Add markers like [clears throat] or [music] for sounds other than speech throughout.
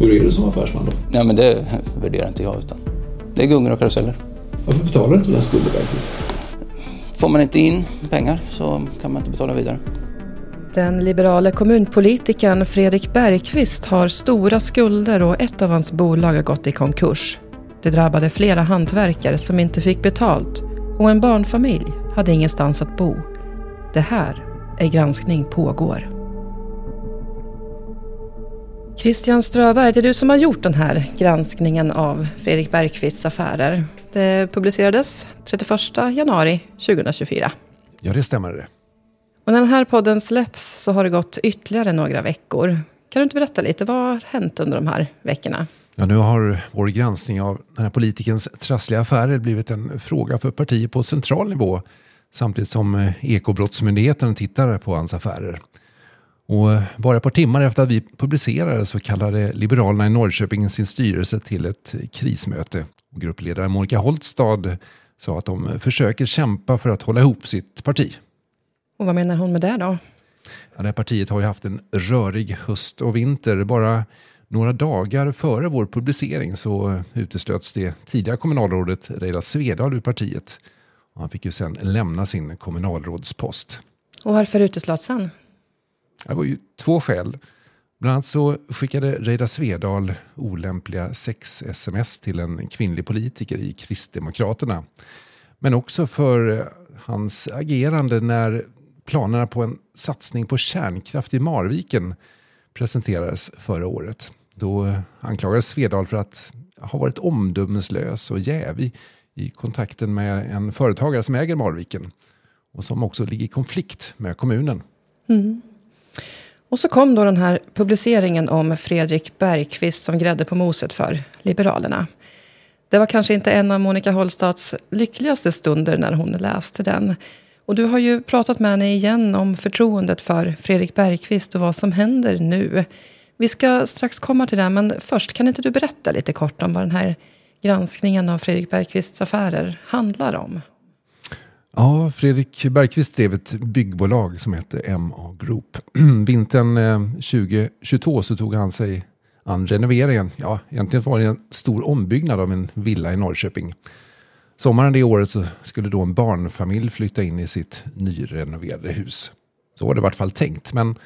Hur är du som affärsman då? Ja, men det värderar inte jag utan det är gungor och karuseller. Varför betalar du inte dina skulder Bergqvist? Får man inte in pengar så kan man inte betala vidare. Den liberale kommunpolitikern Fredrik Bergqvist har stora skulder och ett av hans bolag har gått i konkurs. Det drabbade flera hantverkare som inte fick betalt och en barnfamilj hade ingenstans att bo. Det här är Granskning pågår. Christian Ströberg, det är du som har gjort den här granskningen av Fredrik Bergqvists affärer. Det publicerades 31 januari 2024. Ja, det stämmer. det. Och när den här podden släpps så har det gått ytterligare några veckor. Kan du inte berätta lite, vad har hänt under de här veckorna? Ja, nu har vår granskning av den här politikens trassliga affärer blivit en fråga för partier på central nivå samtidigt som eh, Ekobrottsmyndigheten tittar på hans affärer. Och bara ett par timmar efter att vi publicerade så kallade Liberalerna i Norrköping sin styrelse till ett krismöte. Och gruppledaren Monica Holstad sa att de försöker kämpa för att hålla ihop sitt parti. Och vad menar hon med det då? Ja, det här partiet har ju haft en rörig höst och vinter. Bara några dagar före vår publicering så uteslöts det tidigare kommunalrådet Reidar Svedal ur partiet. Och han fick ju sen lämna sin kommunalrådspost. Och varför uteslöts han? Det var ju två skäl. Bland annat så skickade Reidar Svedal olämpliga sex-sms till en kvinnlig politiker i Kristdemokraterna. Men också för hans agerande när planerna på en satsning på kärnkraft i Marviken presenterades förra året. Då anklagades Svedal för att ha varit omdömeslös och jävig i kontakten med en företagare som äger Marviken och som också ligger i konflikt med kommunen. Mm. Och så kom då den här publiceringen om Fredrik Bergqvist som grädde på moset för Liberalerna. Det var kanske inte en av Monica Holstads lyckligaste stunder när hon läste den. Och du har ju pratat med henne igen om förtroendet för Fredrik Bergqvist och vad som händer nu. Vi ska strax komma till det, men först kan inte du berätta lite kort om vad den här granskningen av Fredrik Bergqvists affärer handlar om? Ja, Fredrik Bergqvist drev ett byggbolag som hette MA Group. [clears throat] Vintern eh, 2022 så tog han sig an renoveringen. Ja, egentligen var det en stor ombyggnad av en villa i Norrköping. Sommaren det året så skulle då en barnfamilj flytta in i sitt nyrenoverade hus. Så var det i vart fall tänkt, men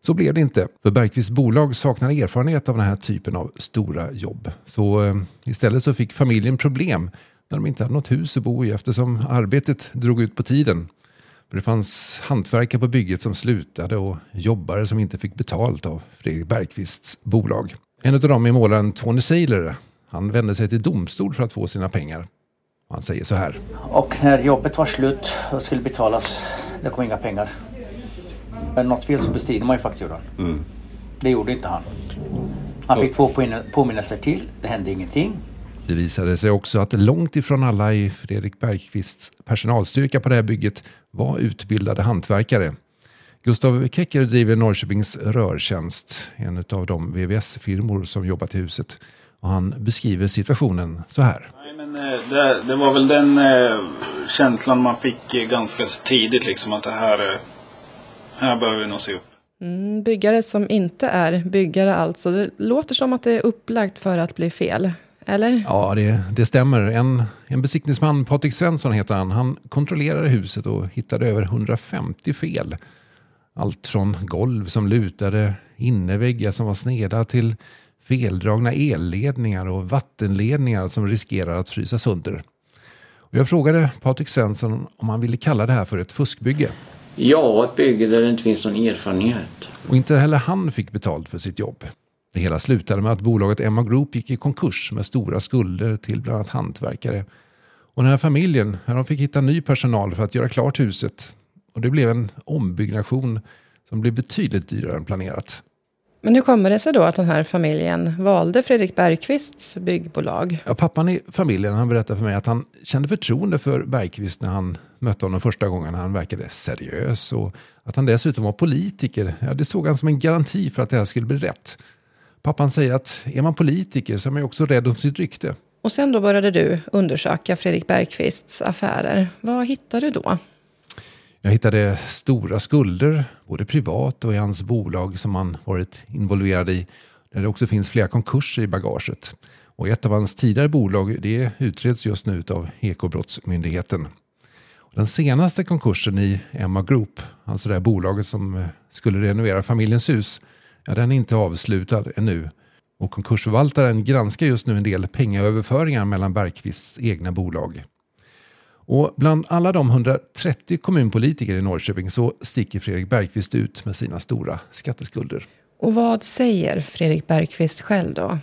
så blev det inte. För Bergqvists bolag saknar erfarenhet av den här typen av stora jobb. Så eh, istället så fick familjen problem när de inte hade något hus att bo i eftersom arbetet drog ut på tiden. För det fanns hantverkare på bygget som slutade och jobbare som inte fick betalt av Fredrik Bergqvists bolag. En av dem är målaren Tony Sailor. Han vände sig till domstol för att få sina pengar. Han säger så här. Och när jobbet var slut och skulle betalas, det kom inga pengar. Men något fel så bestrider man ju fakturan. Mm. Det gjorde inte han. Han fick två påminnelser till, det hände ingenting. Det visade sig också att långt ifrån alla i Fredrik Bergqvists personalstyrka på det här bygget var utbildade hantverkare. Gustav Kecker driver Norrköpings rörtjänst, en av de VVS-firmor som jobbat i huset. Och han beskriver situationen så här. Nej, men, eh, det, det, var väl den eh, känslan man fick eh, ganska tidigt, liksom, att det här, här behöver vi nog se upp. Mm, byggare som inte är byggare alltså. Det låter som att det är upplagt för att bli fel. Eller? Ja, det, det stämmer. En, en besiktningsman, Patrik Svensson heter han, han kontrollerade huset och hittade över 150 fel. Allt från golv som lutade, innerväggar som var sneda till feldragna elledningar och vattenledningar som riskerar att frysa sönder. Och jag frågade Patrik Svensson om han ville kalla det här för ett fuskbygge. Ja, ett bygge där det inte finns någon erfarenhet. Och inte heller han fick betalt för sitt jobb. Det hela slutade med att bolaget Emma Group gick i konkurs med stora skulder till bland annat hantverkare. Och den här familjen de fick hitta ny personal för att göra klart huset. Och det blev en ombyggnation som blev betydligt dyrare än planerat. Men hur kommer det sig då att den här familjen valde Fredrik Bergqvists byggbolag? Ja, pappan i familjen han berättade för mig att han kände förtroende för Bergqvist när han mötte honom första gången. Han verkade seriös och att han dessutom var politiker. Ja, det såg han som en garanti för att det här skulle bli rätt. Pappan säger att är man politiker så är man också rädd om sitt rykte. Och sen då började du undersöka Fredrik Bergqvists affärer. Vad hittade du då? Jag hittade stora skulder, både privat och i hans bolag som han varit involverad i. där det också finns flera konkurser i bagaget. Och ett av hans tidigare bolag det utreds just nu av Ekobrottsmyndigheten. Den senaste konkursen i Emma Group, alltså det här bolaget som skulle renovera familjens hus, ja, den är inte avslutad ännu. Och konkursförvaltaren granskar just nu en del pengaöverföringar mellan Bergqvists egna bolag. Och bland alla de 130 kommunpolitiker i Norrköping så sticker Fredrik Bergqvist ut med sina stora skatteskulder. Och vad säger Fredrik Bergqvist själv då?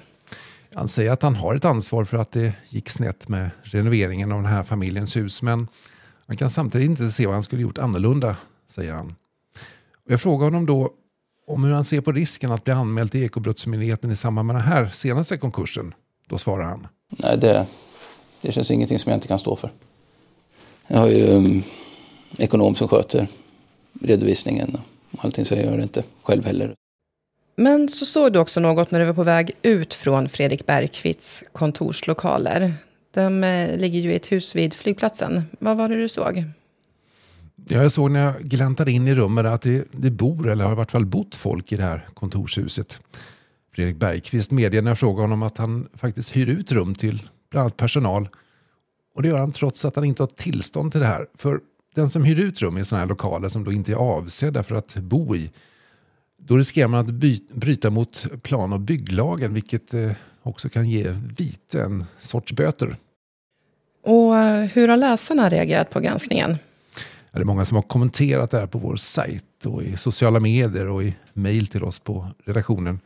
Han säger att han har ett ansvar för att det gick snett med renoveringen av den här familjens hus. Men han kan samtidigt inte se vad han skulle gjort annorlunda, säger han. Och jag frågar honom då om hur han ser på risken att bli anmäld till Ekobrottsmyndigheten i samband med den här senaste konkursen. Då svarar han. Nej, det, det känns ingenting som jag inte kan stå för. Jag har ju um, ekonom som sköter redovisningen och allting så jag gör det inte själv heller. Men så såg du också något när du var på väg ut från Fredrik Bergqvists kontorslokaler. De eh, ligger ju i ett hus vid flygplatsen. Vad var det du såg? Ja, jag såg när jag gläntade in i rummet att det, det bor, eller har i vart fall bott folk i det här kontorshuset. Fredrik Bergqvist medger när jag frågar honom att han faktiskt hyr ut rum till bland annat personal. Och det gör han trots att han inte har tillstånd till det här. För den som hyr ut rum i sådana här lokaler som då inte är avsedda för att bo i, då riskerar man att by, bryta mot plan och bygglagen, vilket eh, också kan ge vite, en sorts böter. Och eh, hur har läsarna reagerat på granskningen? Ja, det är många som har kommenterat det här på vår sajt och i sociala medier och i mejl till oss på redaktionen.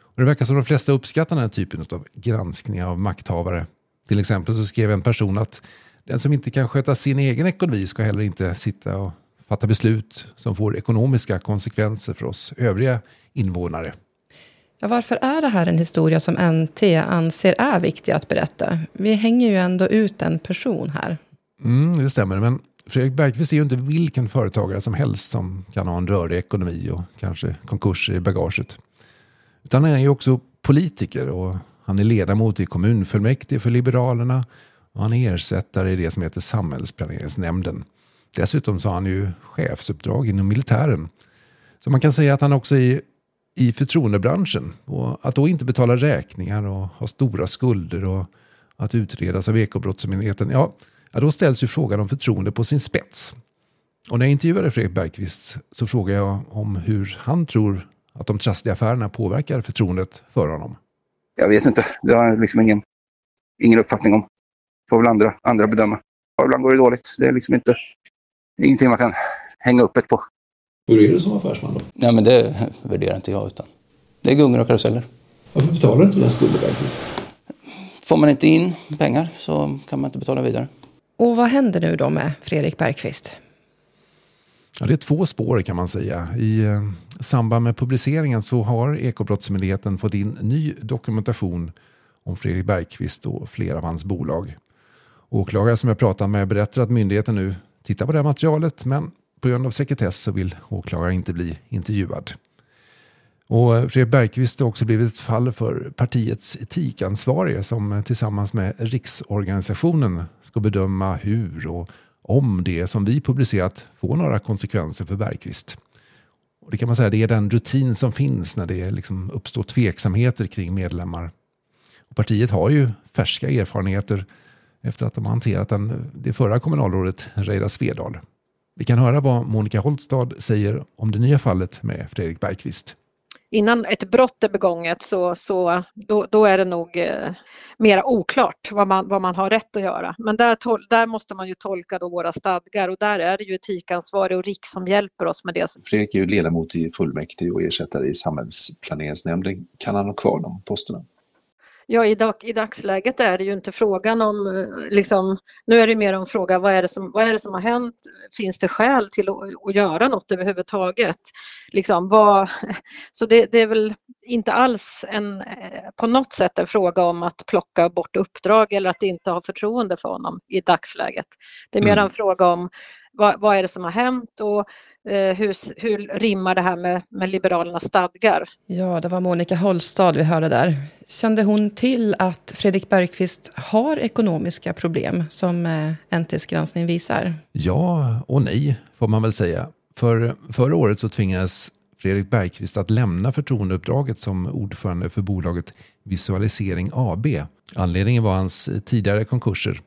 Och det verkar som de flesta uppskattar den här typen av granskningar av makthavare. Till exempel så skrev en person att den som inte kan sköta sin egen ekonomi ska heller inte sitta och fatta beslut som får ekonomiska konsekvenser för oss övriga invånare. Ja, varför är det här en historia som NT anser är viktig att berätta? Vi hänger ju ändå ut en person här. Mm, det stämmer, men Fredrik Bergqvist är ju inte vilken företagare som helst som kan ha en rörig ekonomi och kanske konkurser i bagaget. Utan han är ju också politiker och han är ledamot i kommunfullmäktige för Liberalerna och han är ersättare i det som heter Samhällsplaneringsnämnden. Dessutom så har han ju chefsuppdrag inom militären. Så man kan säga att han också är i förtroendebranschen. Och att då inte betala räkningar och ha stora skulder och att utredas av Ekobrottsmyndigheten. Ja, ja, då ställs ju frågan om förtroende på sin spets. Och när jag intervjuade Fredrik Bergqvist så frågade jag om hur han tror att de trassliga affärerna påverkar förtroendet för honom. Jag vet inte. Det har jag liksom ingen, ingen uppfattning om. får väl andra, andra bedöma. Ja, ibland går det dåligt. Det är liksom inte ingenting man kan hänga upp ett på. Hur är du som affärsman då? Nej, men det värderar inte jag utan det är gungor och karuseller. Varför betalar du inte dina skulder Bergqvist? Får man inte in pengar så kan man inte betala vidare. Och vad händer nu då med Fredrik Bergqvist? Ja, det är två spår kan man säga. I eh, samband med publiceringen så har Ekobrottsmyndigheten fått in ny dokumentation om Fredrik Bergqvist och flera av hans bolag. Åklagare som jag pratat med berättar att myndigheten nu tittar på det här materialet men på grund av sekretess så vill åklagaren inte bli intervjuad. Och Fredrik Bergqvist har också blivit ett fall för partiets etikansvarige som tillsammans med riksorganisationen ska bedöma hur och om det som vi publicerat får några konsekvenser för Bergqvist. Och det kan man säga det är den rutin som finns när det liksom uppstår tveksamheter kring medlemmar. Och partiet har ju färska erfarenheter efter att de har hanterat den, det förra kommunalrådet Reidar Svedal. Vi kan höra vad Monica Holstad säger om det nya fallet med Fredrik Bergqvist. Innan ett brott är begånget så, så då, då är det nog eh, mera oklart vad man, vad man har rätt att göra. Men där, tol, där måste man ju tolka då våra stadgar och där är det ju etikansvarig och RIK som hjälper oss med det. Fredrik är ju ledamot i fullmäktige och ersättare i samhällsplaneringsnämnden. Kan han ha kvar de posterna? Ja, i, dag, i dagsläget är det ju inte frågan om, eh, liksom, nu är det mer om fråga vad är det som, vad är det som har hänt? Finns det skäl till att, att göra något överhuvudtaget? Liksom, vad, [laughs] så det, det, är väl inte alls en, eh, på något sätt en fråga om att plocka bort uppdrag eller att inte ha förtroende för honom i dagsläget. Det är mer mm. en fråga om vad, vad är det som har hänt och Eh, hur, hur rimmar det här med, med Liberalernas stadgar? Ja, det var Monica Holstad vi hörde där. Kände hon till att Fredrik Bergqvist har ekonomiska problem som eh, NTs granskning visar? Ja och nej, får man väl säga. För förra året så tvingades Fredrik Bergqvist att lämna förtroendeuppdraget som ordförande för bolaget Visualisering AB. Anledningen var hans tidigare konkurser.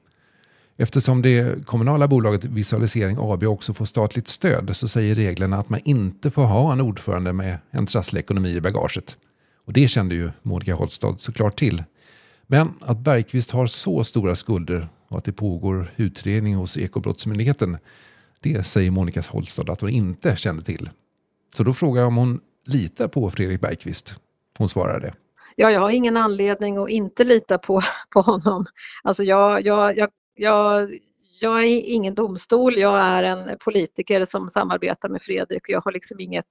Eftersom det kommunala bolaget Visualisering AB också får statligt stöd så säger reglerna att man inte får ha en ordförande med en trasslig ekonomi i bagaget. Och det kände ju Monica Holstad såklart till. Men att Bergqvist har så stora skulder och att det pågår utredning hos Ekobrottsmyndigheten det säger Monica Holstad att hon inte kände till. Så då frågar jag om hon litar på Fredrik Bergqvist. Hon svarade. Ja, jag har ingen anledning att inte lita på, på honom. Alltså jag, jag, jag, jag, jag är ingen domstol, jag är en politiker som samarbetar med Fredrik och jag har liksom inget,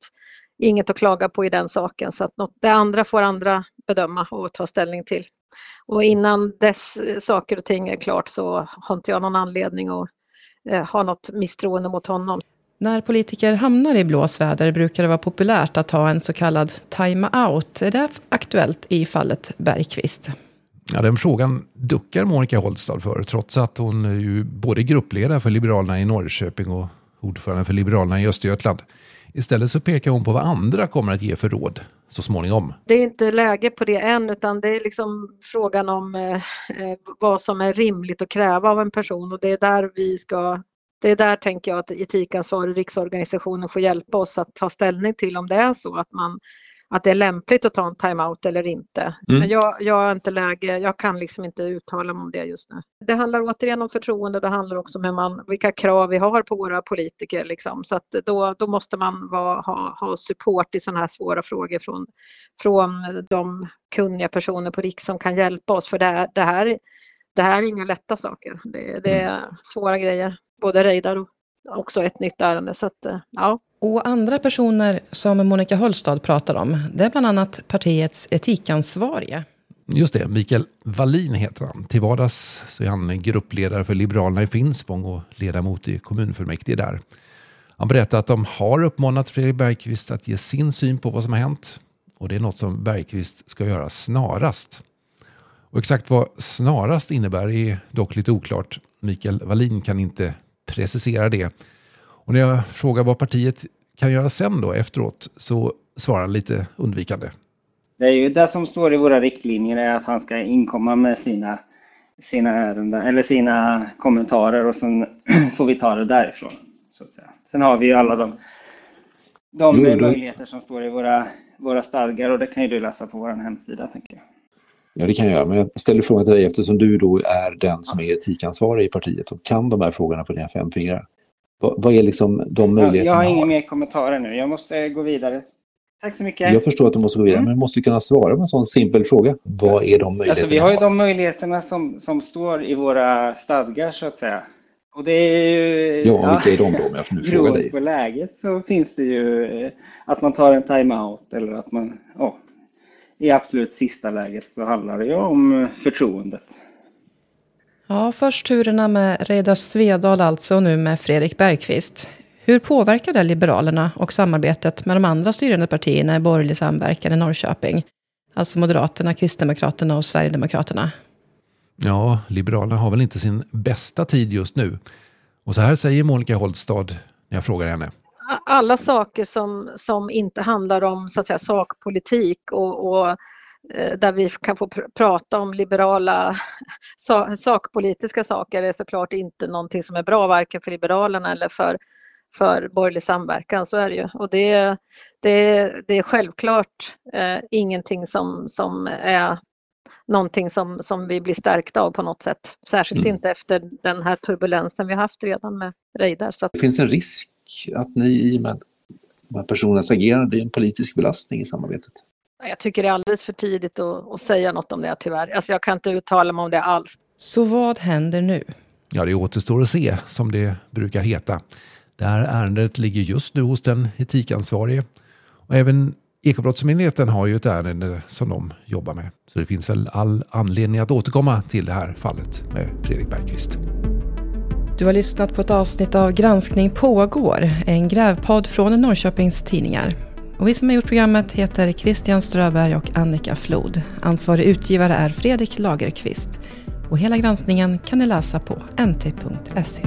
inget att klaga på i den saken. Så att något, det andra får andra bedöma och ta ställning till. Och innan dess saker och ting är klart så har inte jag någon anledning att eh, ha något misstroende mot honom. När politiker hamnar i blåsväder brukar det vara populärt att ha en så kallad time-out. Är det aktuellt i fallet Bergqvist? Ja, den frågan duckar Monica Holstad för, trots att hon är ju både gruppledare för Liberalerna i Norrköping och ordförande för Liberalerna i Östergötland. Istället så pekar hon på vad andra kommer att ge för råd så småningom. Det är inte läge på det än utan det är liksom frågan om eh, eh vad som är rimligt att kräva av en person och det är där vi ska det är där tänker jag att etikansvarig riksorganisationen får hjälpa oss att ta ställning till om det är så att man att det är lämpligt att ta en timeout eller inte. Mm. Men jag, jag inte läge, jag kan liksom inte uttala mig om det just nu. Det handlar återigen om förtroende, det handlar också om man, vilka krav vi har på våra politiker. Liksom. Så att då, då måste man vara, ha, ha support i sådana här svåra frågor från, från de kunniga personer på RIK som kan hjälpa oss. För det, det, här, det här är inga lätta saker, det, det är mm. svåra grejer. Både Reidar och också ett nytt ärende. Så att, ja. Och andra personer som Monica Holstad pratar om, det är bland annat partiets etikansvarige. Just det, Mikael Wallin heter han. Till vardags så är han gruppledare för Liberalerna i Finspång och ledamot i kommunfullmäktige där. Han berättar att de har uppmanat Fredrik Bergqvist att ge sin syn på vad som har hänt. Och det är något som Bergqvist ska göra snarast. Och exakt vad snarast innebär är dock lite oklart. Mikael Wallin kan inte precisera det. Och när jag frågar vad partiet kan göra sen då efteråt så svarar han lite undvikande. Det är ju det som står i våra riktlinjer är att han ska inkomma med sina, sina ärenden eller sina kommentarer och sen [clears throat] får vi ta det därifrån. Så att säga. Sen har vi ju alla de, de jo, möjligheter som står i våra, våra stadgar och det kan ju du läsa på vår hemsida. Tänker jag. Ja, det kan jag göra. Men jag ställer frågan till dig eftersom du då är den som är etikansvarig i partiet och kan de här frågorna på dina fem fingrar. Vad, vad är liksom de möjligheterna? Jag har inga mer kommentarer nu. Jag måste gå vidare. Tack så mycket. Jag förstår att du måste gå vidare, mm. men du måste kunna svara på en sån simpel fråga. Vad är de möjligheterna? Alltså, vi har ju de möjligheterna som, som står i våra stadgar, så att säga. Och det är ju... Ja, ja vilka är de då, om jag nu [laughs] frågar dig? på läget så finns det ju eh, att man tar en timeout eller att man... Ja, I absolut sista läget så handlar det ju om förtroendet. Ja, först turerna med Reidar Svedal alltså och nu med Fredrik Bergqvist. Hur påverkar det Liberalerna och samarbetet med de andra styrande partierna i borgerlig samverkan i Norrköping? Alltså Moderaterna, Kristdemokraterna och Sverigedemokraterna. Ja, Liberalerna har väl inte sin bästa tid just nu. Och så här säger Monica Holstad när jag frågar henne. Alla saker som, som inte handlar om så att säga, sakpolitik och, och Eh, där vi kan få pr prata om liberala [laughs] sakpolitiska saker är såklart inte någonting som är bra varken för Liberalerna eller för, för borgerlig samverkan, så är det ju. Och det, det, det är självklart eh, ingenting som, som är någonting som, som vi blir stärkta av på något sätt. Särskilt mm. inte efter den här turbulensen vi haft redan med Reidar. Så att... Det finns en risk att ni i och med de här personernas agerande blir en politisk belastning i samarbetet? Jag tycker det är alldeles för tidigt att, att säga något om det tyvärr. Alltså jag kan inte uttala mig om det alls. Så vad händer nu? Ja, det återstår att se, som det brukar heta. Det här ärendet ligger just nu hos den etikansvarige. Och även Ekobrottsmyndigheten har ju ett ärende som de jobbar med. Så det finns väl all anledning att återkomma till det här fallet med Fredrik Bergqvist. Du har lyssnat på ett avsnitt av Granskning pågår, en grävpodd från Norrköpings Tidningar. Och vi som har gjort programmet heter Christian Ströberg och Annika Flod. Ansvarig utgivare är Fredrik Lagerqvist. Och hela granskningen kan ni läsa på nt.se.